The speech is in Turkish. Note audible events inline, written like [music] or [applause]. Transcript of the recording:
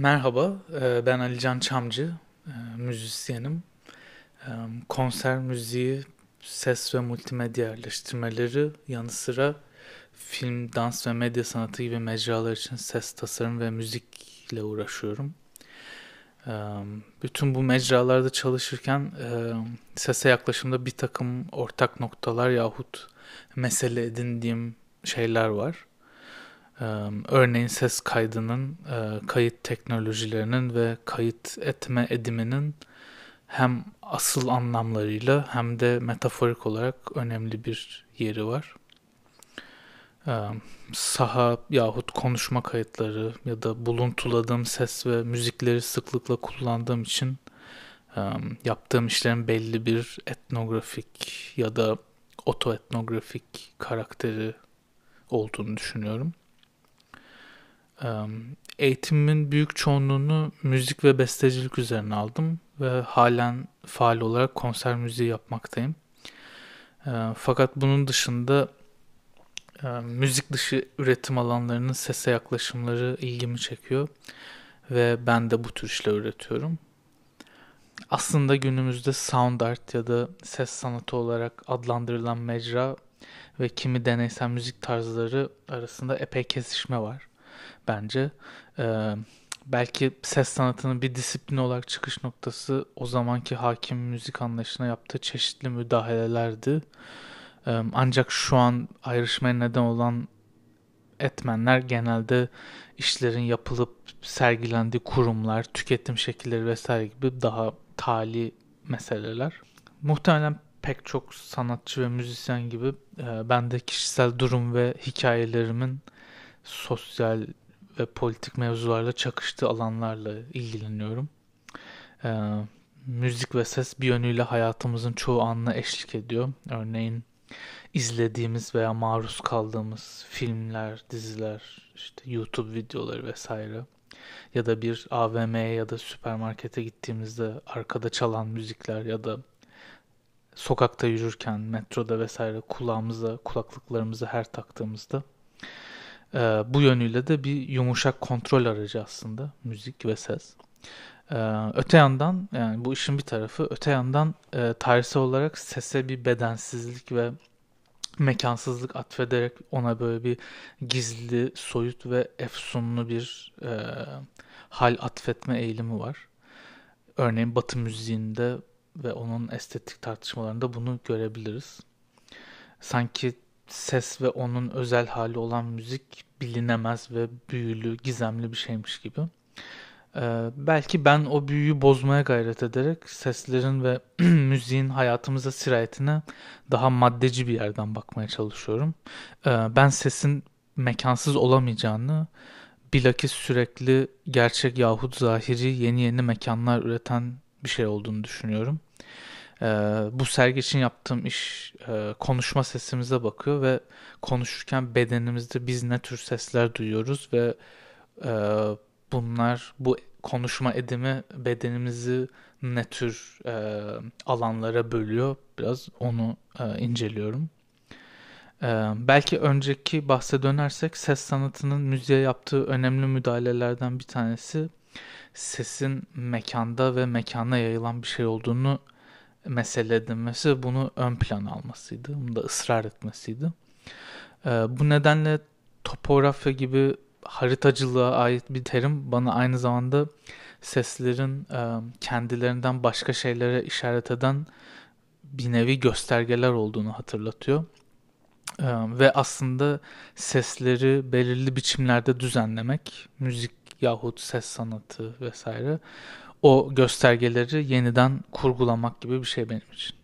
Merhaba, e, ben Alican Çamcı, e, müzisyenim. E, konser müziği, ses ve multimedya yerleştirmeleri yanı sıra film, dans ve medya sanatı gibi mecralar için ses tasarım ve müzikle uğraşıyorum. Bütün bu mecralarda çalışırken sese yaklaşımda bir takım ortak noktalar yahut mesele edindiğim şeyler var. Örneğin ses kaydının, kayıt teknolojilerinin ve kayıt etme ediminin hem asıl anlamlarıyla hem de metaforik olarak önemli bir yeri var. Saha yahut konuşma kayıtları ya da buluntuladığım ses ve müzikleri sıklıkla kullandığım için yaptığım işlerin belli bir etnografik ya da otoetnografik karakteri olduğunu düşünüyorum. Eğitimimin büyük çoğunluğunu müzik ve bestecilik üzerine aldım ve halen faal olarak konser müziği yapmaktayım. Fakat bunun dışında müzik dışı üretim alanlarının sese yaklaşımları ilgimi çekiyor ve ben de bu tür işler üretiyorum. Aslında günümüzde sound art ya da ses sanatı olarak adlandırılan mecra ve kimi deneysel müzik tarzları arasında epey kesişme var bence. Ee, belki ses sanatının bir disiplin olarak çıkış noktası o zamanki hakim müzik anlayışına yaptığı çeşitli müdahalelerdi. Ee, ancak şu an ayrışmaya neden olan etmenler genelde işlerin yapılıp sergilendiği kurumlar, tüketim şekilleri vesaire gibi daha tali meseleler. Muhtemelen pek çok sanatçı ve müzisyen gibi e, ben de kişisel durum ve hikayelerimin sosyal ve politik mevzularla çakıştığı alanlarla ilgileniyorum. Ee, müzik ve ses bir yönüyle hayatımızın çoğu anına eşlik ediyor. Örneğin izlediğimiz veya maruz kaldığımız filmler, diziler, işte YouTube videoları vesaire ya da bir AVM'ye ya da süpermarkete gittiğimizde arkada çalan müzikler ya da sokakta yürürken, metroda vesaire kulağımıza, kulaklıklarımızı her taktığımızda e, bu yönüyle de bir yumuşak kontrol aracı aslında müzik ve ses. E, öte yandan yani bu işin bir tarafı öte yandan e, tarihsel olarak sese bir bedensizlik ve mekansızlık atfederek ona böyle bir gizli, soyut ve efsunlu bir e, hal atfetme eğilimi var. Örneğin Batı müziğinde ve onun estetik tartışmalarında bunu görebiliriz. Sanki ses ve onun özel hali olan müzik bilinemez ve büyülü, gizemli bir şeymiş gibi. Ee, belki ben o büyüyü bozmaya gayret ederek seslerin ve [clears throat] müziğin hayatımıza sirayetine daha maddeci bir yerden bakmaya çalışıyorum. Ee, ben sesin mekansız olamayacağını, bilakis sürekli gerçek yahut zahiri yeni yeni mekanlar üreten bir şey olduğunu düşünüyorum. Ee, bu sergi için yaptığım iş e, konuşma sesimize bakıyor ve konuşurken bedenimizde biz ne tür sesler duyuyoruz ve e, bunlar bu konuşma edimi bedenimizi ne tür e, alanlara bölüyor biraz onu e, inceliyorum. E, belki önceki bahse dönersek ses sanatının müziğe yaptığı önemli müdahalelerden bir tanesi sesin mekanda ve mekana yayılan bir şey olduğunu mesele edilmesi bunu ön plan almasıydı. Bunu da ısrar etmesiydi. E, bu nedenle topografya gibi haritacılığa ait bir terim bana aynı zamanda seslerin e, kendilerinden başka şeylere işaret eden bir nevi göstergeler olduğunu hatırlatıyor. E, ve aslında sesleri belirli biçimlerde düzenlemek, müzik yahut ses sanatı vesaire o göstergeleri yeniden kurgulamak gibi bir şey benim için.